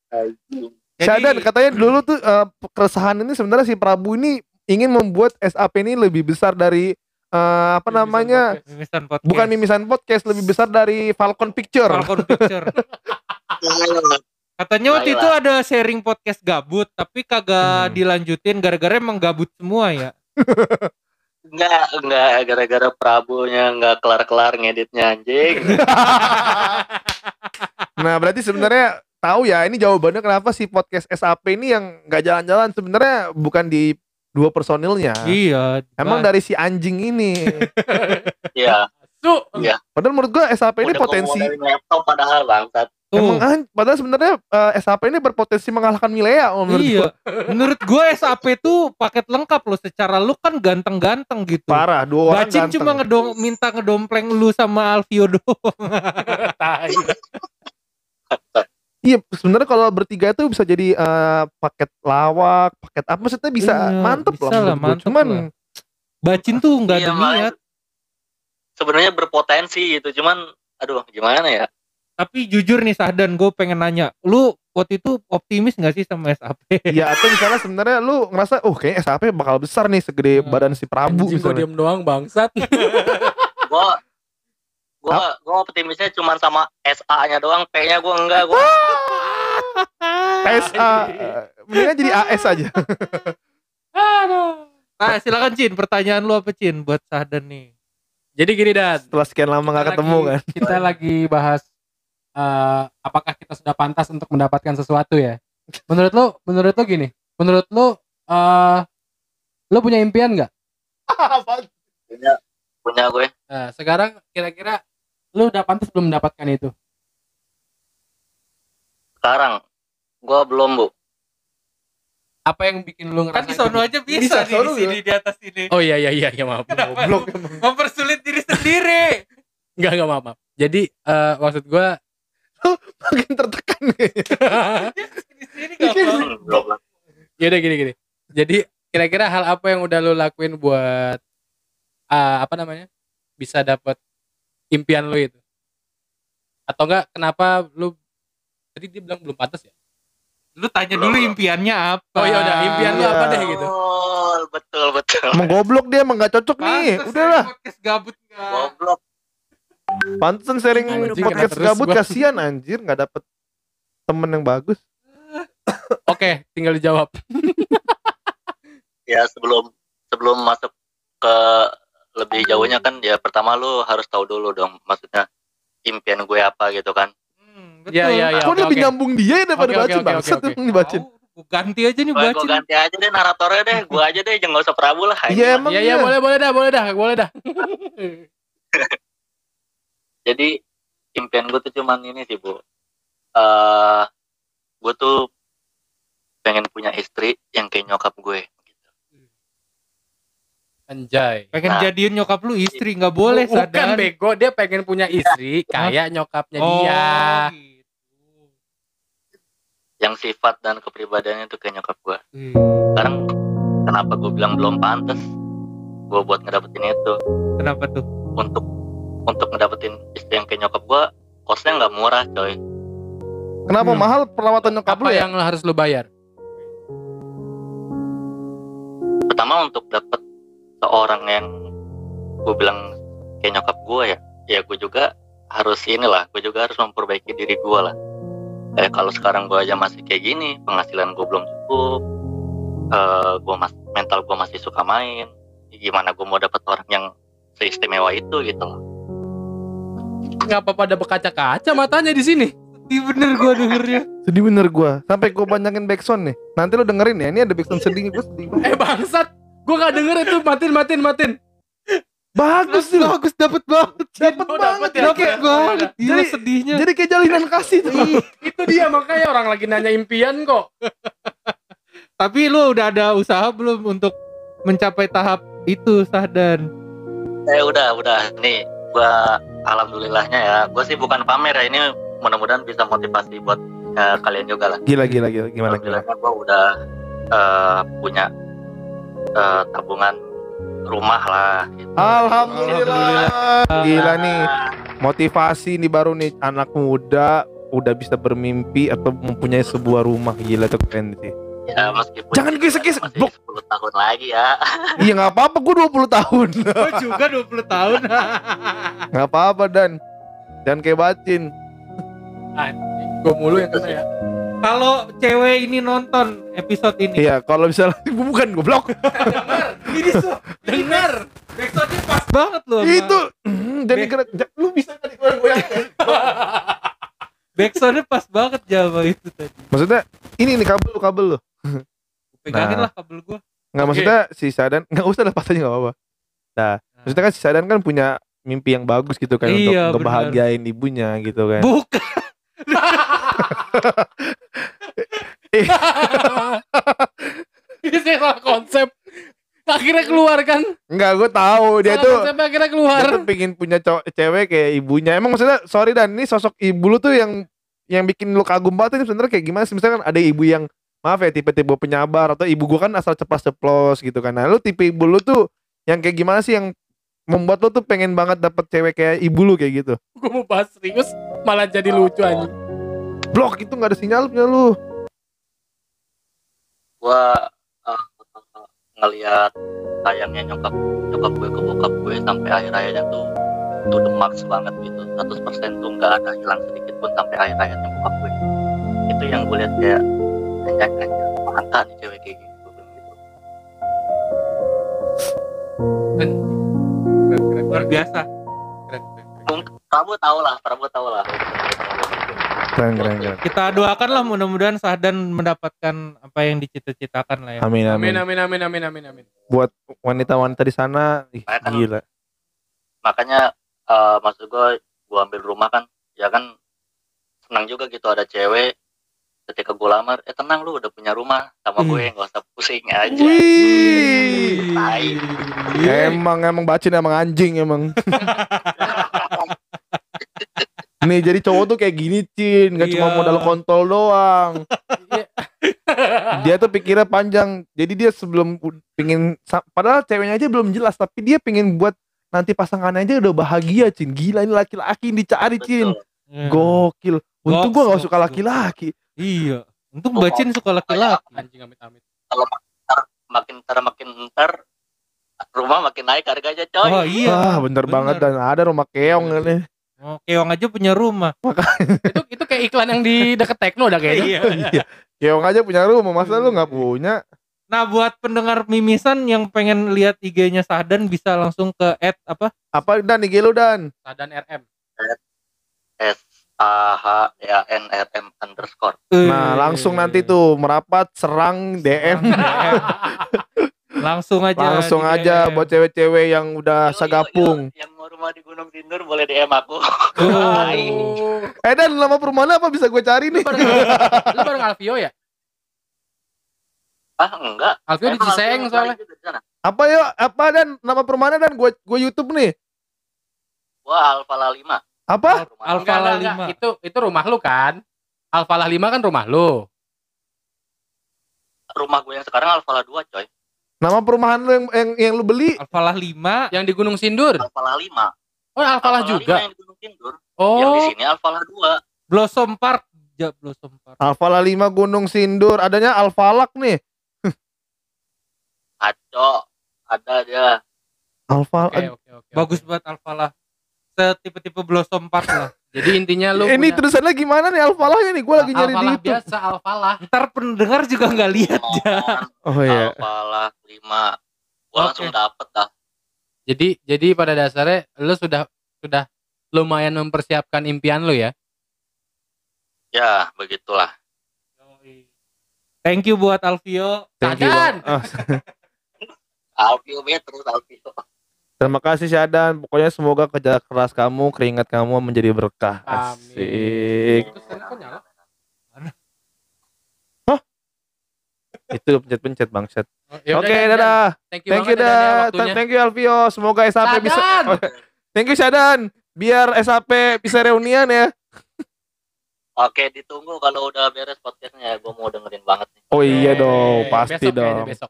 Anjing. Jadi- Sadan katanya dulu tuh eh, keresahan ini sebenarnya si Prabu ini ingin membuat SAP ini lebih besar dari eh, apa Mimisan namanya? podcast. Mimisan podcast. Bukan mimisan podcast, lebih besar dari Falcon Picture. Falcon Picture. [laughs] Katanya waktu itu ada sharing podcast gabut, tapi kagak Hmm. dilanjutin gara-gara emang gabut semua ya. Enggak, enggak gara-gara Prabonya enggak kelar-kelar ngeditnya anjing. [laughs] Nah, berarti sebenarnya tahu ya ini jawabannya kenapa si podcast SAP ini yang nggak jalan-jalan sebenarnya bukan di dua personilnya. Iya. Emang dari si anjing ini. [laughs] Iya. Su. Padahal menurut gua SAP ini Udah potensi laptop padahal bangsat. Tuh. Emang an- padahal sebenarnya eh, SAP ini berpotensi mengalahkan Milea menurut gua. Iya. Menurut gue SAP tuh paket lengkap loh. Secara lu kan ganteng-ganteng gitu. Parah, dua orang Bacin ganteng. cuma ngedom minta ngedompleng lu sama Alfio doang. [laughs] Iya, sebenarnya kalau bertiga itu bisa jadi eh, paket lawak, paket apa maksudnya bisa Iya, mantep bisa lah. lah, mantep Cuman lah. Bacin tuh nggak ada Iya, Mas. niat. Sebenarnya berpotensi gitu, cuman aduh gimana ya? Tapi jujur nih Sahdan, gue pengen nanya, lu waktu itu optimis gak sih sama SAP? ya atau misalnya sebenarnya lu ngerasa oh kayaknya SAP bakal besar nih segede Hmm. badan si Prabu Anjing gua misalnya. diem doang bangsat. [laughs] Gua gua gua optimisnya cuman sama SA-nya doang, P-nya gua enggak, gua SA eh, mendingan jadi AS aja. Aduh. Nah, silakan Cin, pertanyaan lu apa Cin buat Sahdan nih? Jadi gini Dan. Setelah sekian lama Kita gak ketemu lagi- kan. Kita lagi bahas eh, apakah kita sudah pantas untuk mendapatkan sesuatu ya? Menurut lu, menurut lu gini, menurut lu eh lu punya impian nggak? punya punya gue. Nah, sekarang kira-kira lu udah pantas belum mendapatkan itu? Sekarang gua belum, Bu. Apa yang bikin lu Kan ngerasa di sono gitu? aja bisa, Bisa, nih, di sini di atas ini. Oh iya iya iya ya maaf. [laughs] Goblok emang. Mempersulit diri sendiri. Enggak enggak maaf, maaf. Jadi eh, maksud gua [laughs] Makin tertekan [laughs] di sini gak apa. Belum lah. ya udah gini gini. Jadi kira-kira hal apa yang udah lu lakuin buat eh, apa namanya? Bisa dapat impian lu itu? Atau enggak kenapa lu tadi dia bilang belum pantas ya? Lu tanya dulu impiannya apa? Oh, ya udah, impian lu apa deh gitu. Betul, betul, betul. Emang goblok dia emang gak cocok nih. Udahlah. Podcast gabut enggak. Goblok. Pantesan sharing Anjing, podcast gabut gua. kasihan anjir nggak dapet temen yang bagus. [coughs] Oke, tinggal dijawab. Ya sebelum sebelum masuk ke lebih jauhnya kan ya pertama lu harus tahu dulu dong maksudnya impian gue apa gitu kan. Betul. Iya, iya, iya. Kok oke, lebih oke. nyambung dia ya daripada oke, bacin bangsat oke, oke. emang dibacin. Tahu, gua ganti aja nih Gue bacin. ganti aja deh naratornya deh, gue [laughs] aja deh jangan usah Prabu lah. Iya emang Iya iya iya. boleh boleh dah boleh dah boleh dah. [laughs] Jadi impian gue tuh cuman ini sih bu. eh gue tuh pengen punya istri yang kayak nyokap gue. Anjay. Pengen Nah. jadiin nyokap lu istri nggak boleh Bukan Sahdan. bego, dia pengen punya istri kayak nyokapnya Oh, dia. gitu. Yang sifat dan kepribadiannya tuh kayak nyokap gue. Hmm. Sekarang kenapa gue bilang belum pantas? Gue buat ngedapetin itu Kenapa tuh? untuk untuk ngedapetin istri yang kayak nyokap gue kosnya nggak murah coy Kenapa Hmm. mahal perawatan nyokap Apa lu ya? yang harus lu bayar? pertama untuk dapet seorang yang gue bilang kayak nyokap gue ya ya gue juga harus inilah gue juga harus memperbaiki diri gue lah kayak kalau sekarang gue aja masih kayak gini penghasilan gue belum cukup eh gue mas mental gue masih suka main gimana gue mau dapet orang yang seistimewa itu gitu loh Ngapa pada berkaca-kaca matanya di sini? Iya bener gue dengernya. [laughs] Sedih bener gua. Sampai gua banyakin backsound nih. Nanti lu dengerin ya. Ini ada backsound sedih gua sedih. banget. Eh bangsat, gua gak denger itu matiin matiin matiin. Bagus sih. lu. Bagus dapet banget. Dapet Oh, banget dapet ya. ya. Dapet Kayak- banget. Gila Jadi- sedihnya. Jadi kayak jalinan kasih tuh. Itu dia makanya orang lagi nanya impian kok. Tapi lu udah ada usaha belum untuk mencapai tahap itu Sahdan? eh udah udah nih gue alhamdulillahnya ya gue sih bukan pamer ya ini mudah-mudahan bisa motivasi buat eh, kalian juga lah Gila gila gila gimana gimana. alhamdulillahnya gue udah eh, punya eh, tabungan rumah lah gitu. Alhamdulillah. Gila nih. Motivasi nih baru nih anak muda udah bisa bermimpi atau mempunyai sebuah rumah gila tuh keren sih. ya meskipun Jangan gesek-gesek, masih blok. 10 tahun lagi ya [laughs] Iya nggak apa-apa gue 20 tahun. [laughs] Gue juga 20 tahun. [laughs] Nggak apa-apa dan dan kayak bacin. Gua mulu yang kena ya. Kalau cewek ini nonton episode ini, Iya kalau misalnya gue [laughs] bukan goblok. ini tuh [laughs] Dengar. backsoundnya pas banget loh. Itu jadi gerak ja- lu bisa tadi goyang [laughs] Backsoundnya pas banget Jawa itu tadi. Maksudnya ini nih kabel lu kabel lu. Pegangin Nah. lah kabel gua. Nggak Oke. maksudnya si Sadan nggak usah lepas aja nggak apa-apa. Nah, maksudnya kan si Sadan kan punya mimpi yang bagus gitu kan Iya, untuk ngebahagiain ibunya gitu kan. Bukan. [laughs] Ini salah konsep. Akhirnya keluar kan? Enggak, gue tahu dia Salah tuh konsepnya akhirnya keluar. dia tuh pingin punya cowok cewek kayak ibunya. Emang maksudnya sorry dan ini sosok ibu lu tuh yang yang bikin lu kagum banget ini sebenarnya kayak gimana sih? Misalkan ada ibu yang maaf ya tipe-tipe penyabar atau ibu gua kan asal ceplas-ceplos gitu kan. Nah, lu tipe ibu lu tuh yang kayak gimana sih yang membuat lu tuh pengen banget dapet cewek kayak ibu lu kayak gitu. Gua mau bahas serius malah jadi lucu anjing. Blok itu nggak ada sinyal punya lu. gue ngelihat sayangnya nyokap nyokap gue ke bokap gue sampai akhir hayatnya tuh to the max banget gitu 100% tuh nggak ada hilang sedikit pun sampai akhir hayatnya bokap gue itu yang gue lihat kayak anjay anjay mantap nih cewek kayak gitu Gua bilang gitu. Keren, keren, Luar biasa. keren, keren, keren. Prabu tau lah Prabu tau lah Keren keren keren. Kita doakanlah mudah-mudahan Sahdan mendapatkan apa yang dicita-citakan lah ya. Amin Amin amin. amin amin amin amin amin. Buat wanita-wanita di sana, ih, Makanya kan- gila. makanya eh, maksud gue gue ambil rumah kan ya kan senang juga gitu ada cewek ketika gue lamar eh tenang lu udah punya rumah sama gue nggak usah pusing aja Wih. Tai. Emang emang bacin emang anjing emang. [laughs] Nih jadi cowok tuh kayak gini Cin Gak cuma Iya. modal kontol doang. [laughs] Dia tuh pikirnya panjang Jadi dia sebelum pingin Padahal ceweknya aja belum jelas Tapi dia pengen buat Nanti pasangannya aja udah bahagia Cin Gila ini laki-laki yang dicari Cin. Hmm. Gokil Untung gua gak suka laki-laki Iya. Untuk bacin suka laki-laki. Anjing amit amit. makin ntar makin ntar rumah makin naik harganya coy Oh iya. Wah bener, banget Dan ada rumah keong nih Oh, Keong aja punya rumah. itu itu kayak iklan yang di deket Tekno dah kayaknya. Iya. Keong aja punya rumah Masa lu gak punya Nah, buat pendengar mimisan yang pengen lihat IG-nya Sahdan bisa langsung ke add apa? Apa Dan IG lu Dan Sadan RM. S A H ya N R M underscore Nah langsung nanti tuh Merapat Serang DM. [laughs] Langsung aja. Langsung aja DM. buat cewek-cewek yang udah Yo, yo, sagapung. yo, yang mau rumah di Gunung Sindur boleh DM aku Tuh. Eh dan nama perumahan apa bisa gue cari nih? Lu bareng, lu bareng Alvio ya? ah enggak Alvio di Ciseng soalnya. Apa ya? Apa dan nama perumahan dan gue gue YouTube nih. Wah Alfa 5 Apa? Alfa Enggak, enggak, enggak. lima. Itu itu rumah lu kan? Alfalah 5 kan rumah lu. rumah gue yang sekarang Alfa 2 coy Nama perumahan lu yang yang, yang lu beli? Alfalah 5. Yang di Gunung Sindur. Alfa 5 Oh Oh, Alfalah Alfalah juga. lima yang di Gunung Sindur. Yang di Oh, sini Alfalah 2. Blossom Park, ja, Blossom Park. Alfala 5 Gunung Sindur, adanya Alfalak nih. [laughs] Aco. Ada dia. Alfa oke oke oke. Bagus banget Alfalah. Setipe-tipe Blossom Park lah. Jadi intinya lu ini punya terusannya gimana nih Alfalahnya nih? Gue lagi nyari di Alfalah YouTube. biasa, Alfalah. Ntar pendengar juga nggak lihat ya. Oh iya. Alfalah 5. Gua Oke. langsung dapet dah. Jadi jadi pada dasarnya lu sudah sudah lumayan mempersiapkan impian lu ya. Ya, begitulah. Thank you buat Alvio. Thank you, [laughs] Alfio B terus Alfio. Terima kasih Syadan. Pokoknya semoga kerja keras kamu, keringat kamu menjadi berkah. Asik. Kok nyala? Itu pencet-pencet bangsat. Oh, ya Oke, Dan, Dan. dadah. Thank you Thank you, banget ya, ya, dah. waktunya. Thank you Alvio. Semoga SAP bisa Sadan. Oh, Thank you Syadan. Biar SAP bisa reunian ya. Oke, ditunggu kalau udah beres podcastnya ya. Gue mau dengerin banget nih. Oh iya dong, pasti besok kayaknya, dong. besok.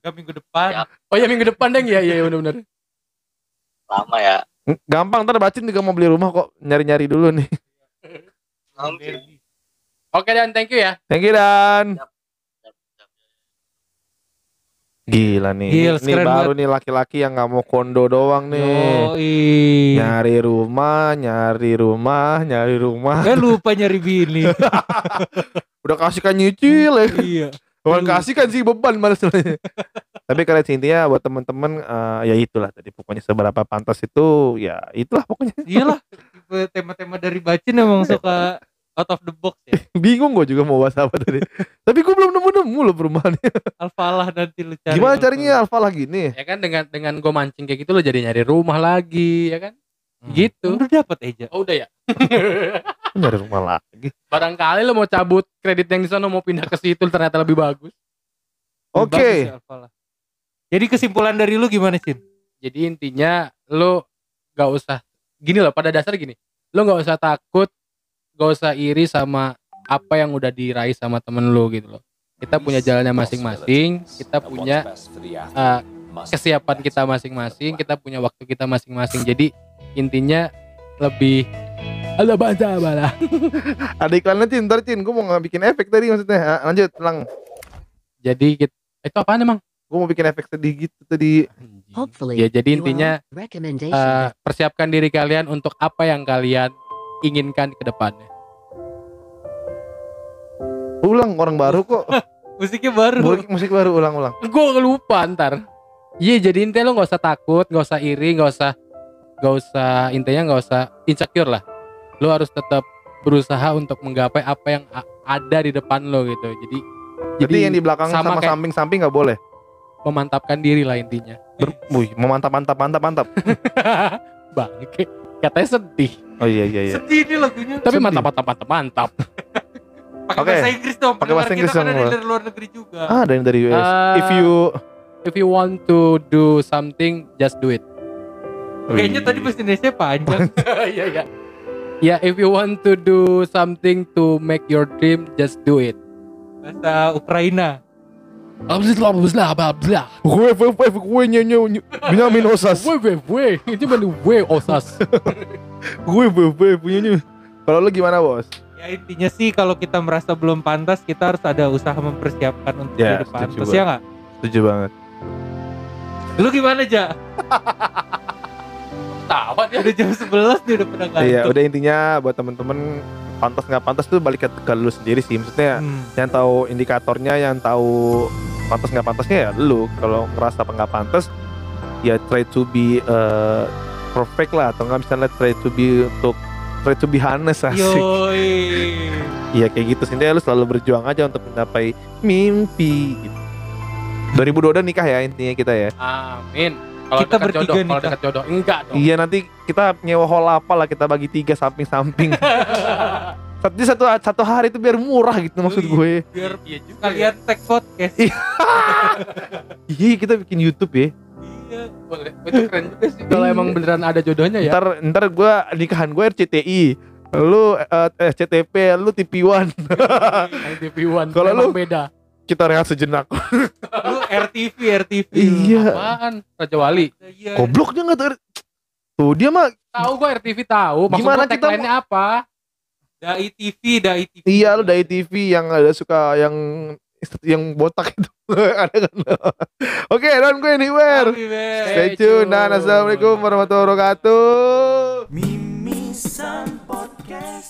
Enggak minggu depan. Ya. Oh ya minggu depan deng ya, iya iya, benar-benar. Lama ya. Gampang ntar bacin juga mau beli rumah kok. Nyari-nyari dulu nih. Oke. Oke Dan, thank you ya. Thank you Dan. Gila nih. Gila, ini baru nih laki-laki yang nggak mau kondo doang nih. Yoi. Nyari rumah, nyari rumah, nyari rumah. Kan lupa nyari bini. [laughs] Udah kasih kan nyicil ya. iya. Bukan kasih kan sih beban malah sebenarnya. [laughs] Tapi kalian sih intinya buat temen-temen eh, ya itulah tadi pokoknya seberapa pantas itu ya itulah pokoknya. Iyalah. Tema-tema dari Bacin emang suka out of the box ya. [laughs] Bingung gue juga mau bahas apa tadi. Tapi gue belum nemu-nemu loh perumahannya. Alfalah nanti lu cari. Gimana Alfalah. carinya Alfa lagi nih? Ya kan dengan dengan gue mancing kayak gitu lo jadi nyari rumah lagi, ya kan? Hmm. Gitu. Udah dapat Eja. Oh udah ya. [laughs] Nyari rumah lagi. Barangkali lo mau cabut kredit yang di sana mau pindah ke situ ternyata lebih bagus. Oke. Alfalah. Jadi kesimpulan dari lu gimana, Cin? Jadi intinya lo gak usah gini loh pada dasar gini. Lo gak usah takut, gak usah iri sama apa yang udah diraih sama temen lo gitu loh. Kita punya jalannya masing-masing, kita punya uh, kesiapan kita masing-masing, kita punya waktu kita masing-masing. Jadi intinya lebih ada baca bala. [laughs] Ada iklannya Cin, ntar Cin. Gue mau nggak bikin efek tadi maksudnya. Ah, lanjut, lang. Jadi kita, itu apaan emang? Gue mau bikin efek sedih gitu tadi. Hopefully, Ya jadi intinya uh, persiapkan diri kalian untuk apa yang kalian inginkan ke depannya. Ulang orang baru kok. [laughs] Musiknya baru. Musik, musik baru ulang-ulang. Gue lupa ntar. Iya jadi intinya lo nggak usah takut, nggak usah iri, nggak usah nggak usah intinya nggak usah insecure lah. Lo harus tetap berusaha untuk menggapai apa yang ada di depan lo gitu. Jadi Jadi yang di belakang sama sama, kayak- samping-samping nggak boleh. Memantapkan diri lah intinya. Ber, wih, memantap, mantap, mantap, mantap. [laughs] Bangke. Katanya sedih. Oh iya iya iya. Sedih nih lagunya. Tapi Sedih. mantap mantap mantap mantap. [laughs] Pakai Oke. bahasa Inggris dong. Pakai bahasa Inggris kita kan dong, dari luar negeri juga. Ah, ada yang dari US. Eh, If you If you want to do something, just do it. Kayaknya tadi bahasa Indonesia panjang. [laughs] Iya iya. Ya, if you want to do something to make your dream, just do it. bahasa Ukraina. Gue gue gue gue Osas. Weh, itu mana weh osas. Gue gue gue. Kalau lu gimana bos? Ya intinya sih kalau kita merasa belum pantas, kita harus ada usaha mempersiapkan untuk Ya, jadi setuju pantas ya nggak? Setuju banget. Lu gimana Ja? Tawa dia. Udah jam 11 nih udah pada ngantuk. Iya, udah intinya buat temen-temen pantas nggak pantas tuh balik ke, ke lu sendiri sih. Maksudnya Hmm. yang tahu indikatornya, yang tahu pantas nggak pantasnya ya lu. Kalau ngerasa apa nggak pantas, ya try to be uh, perfect lah atau nggak misalnya try to be untuk try to be honest asik. Yoi. [laughs] Iya kayak gitu sih. Intinya lu selalu berjuang aja untuk mencapai mimpi. Gitu. 2022 nikah ya intinya kita ya. Amin. Kalau Kita dekat bertiga jodoh, kalau nikah. dekat jodoh enggak dong. Iya nanti kita nyewa hall apa lah kita bagi tiga samping-samping. [laughs] satu satu satu hari itu biar murah gitu maksud Iya. gue. Biar Iya juga. kalian tag podcast. Iya. Iya kita bikin YouTube ya. Iya. Boleh. Itu keren juga sih. Kalau Iya. emang beneran ada jodohnya ya. Ntar ntar gue nikahan gue RCTI. Lu eh, SCTP, lu TV1. Yang TV One. Kalau lu- beda. kita rehat sejenak. Lu RTV, RTV. Iya. Apaan? Raja Wali. Iya. Gobloknya nggak tuh. Tuh dia mah Tahu gue RTV tahu. Maksud Gimana kita tagline-nya apa? Dai TV, Dai TV. Iya lu dari TV yang ada suka yang yang botak itu [laughs] ada kan Oke, don't go anywhere. Stay tune. dan assalamualaikum warahmatullahi wabarakatuh. Mimisan Podcast